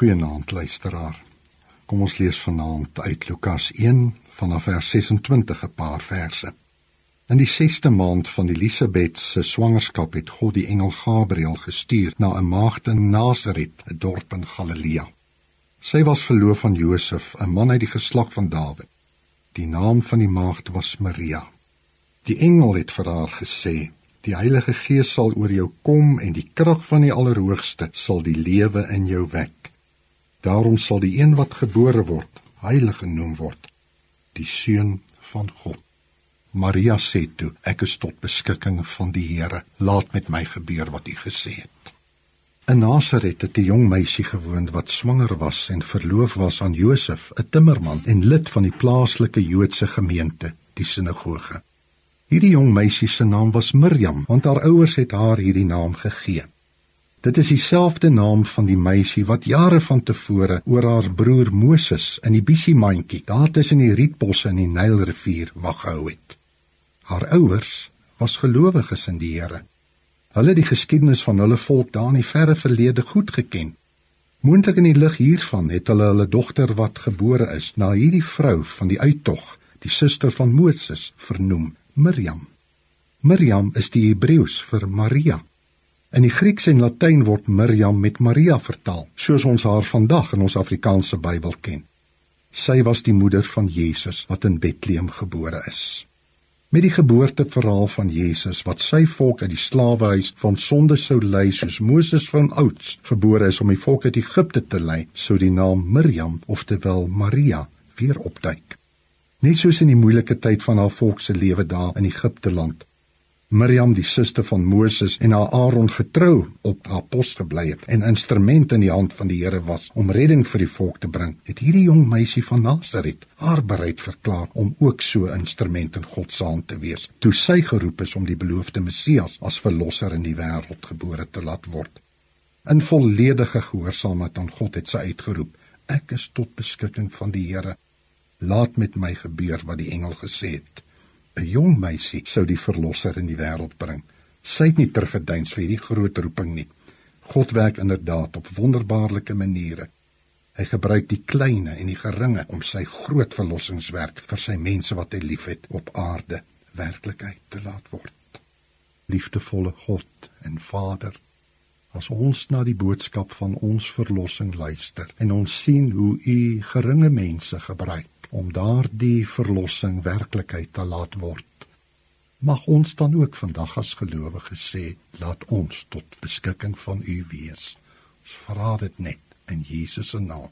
Goeienaand luisteraar. Kom ons lees vanaand uit Lukas 1 vanaf vers 26 'n paar verse. In die 6ste maand van Elisabet se swangerskap het God die engel Gabriël gestuur na 'n maagd in Nasaret, 'n dorp in Galilea. Sy was verloof aan Josef, 'n man uit die geslag van Dawid. Die naam van die maagd was Maria. Die engel het vir haar gesê: "Die Heilige Gees sal oor jou kom en die krag van die Allerhoogste sal die lewe in jou wek. Daarom sal die een wat gebore word, heilig genoem word, die seun van God." Maria sê toe: "Ek is tot beskikking van die Here. Laat met my gebeur wat U gesê het." In Nasaret het 'n jong meisie gewoon wat swanger was en verloof was aan Josef, 'n timmerman en lid van die plaaslike Joodse gemeente, die sinagoge. Hierdie jong meisie se naam was Miriam, want haar ouers het haar hierdie naam gegee. Dit is dieselfde naam van die meisie wat jare van tevore oor haar broer Moses in die Bisiemandjie, daar tussen die rietbosse in die Nylrivier wag gehou het. Haar ouers was gelowiges in die Here. Hulle het die geskiedenis van hulle volk daar in die verre verlede goed geken. Moontlik in die lig hiervan het hulle hulle dogter wat gebore is na hierdie vrou van die uittog, die suster van Moses, vernoem, Miriam. Miriam is die Hebreëus vir Maria. In die Grieks en Latyn word Miriam met Maria vertaal, soos ons haar vandag in ons Afrikaanse Bybel ken. Sy was die moeder van Jesus wat in Bethlehem gebore is. Met die geboorteverhaal van Jesus wat sy volk uit die slawehuis van sonde sou lei soos Moses van ouds gebore is om die volk uit Egipte te lei, sou die naam Miriam, oftewel Maria, weer opduik. Net soos in die moeilike tyd van haar volk se lewe daar in Egipte land, Miriam die suster van Moses en haar Aaron getrou op haar pos gebly het en instrument in die hand van die Here was om redding vir die volk te bring, het hierdie jong meisie van Nasaret haar bereid verklaar om ook so instrument in God se hand te wees, toe sy geroep is om die beloofde Messias as verlosser in die wêreld gebore te laat word. In volledige gehoorsaamheid aan God het sy uitgeroep: "Ek is tot beskikking van die Here. Laat met my gebeur wat die engel gesê het." 'n jong meisie sou die verlosser in die wêreld bring. Sy het nie teruggeduins vir hierdie groot roeping nie. God werk inderdaad op wonderbaarlike maniere. Hy gebruik die kleinste en die geringe om sy groot verlossingswerk vir sy mense wat hy liefhet op aarde werklikheid te laat word. Liefdevolle God en Vader, as ons na die boodskap van ons verlossing luister en ons sien hoe U geringe mense gebruik om daardie verlossing werklikheid te laat word. Mag ons dan ook vandag as gelowiges sê, laat ons tot beskikking van U wees. Ons vra dit net in Jesus se naam.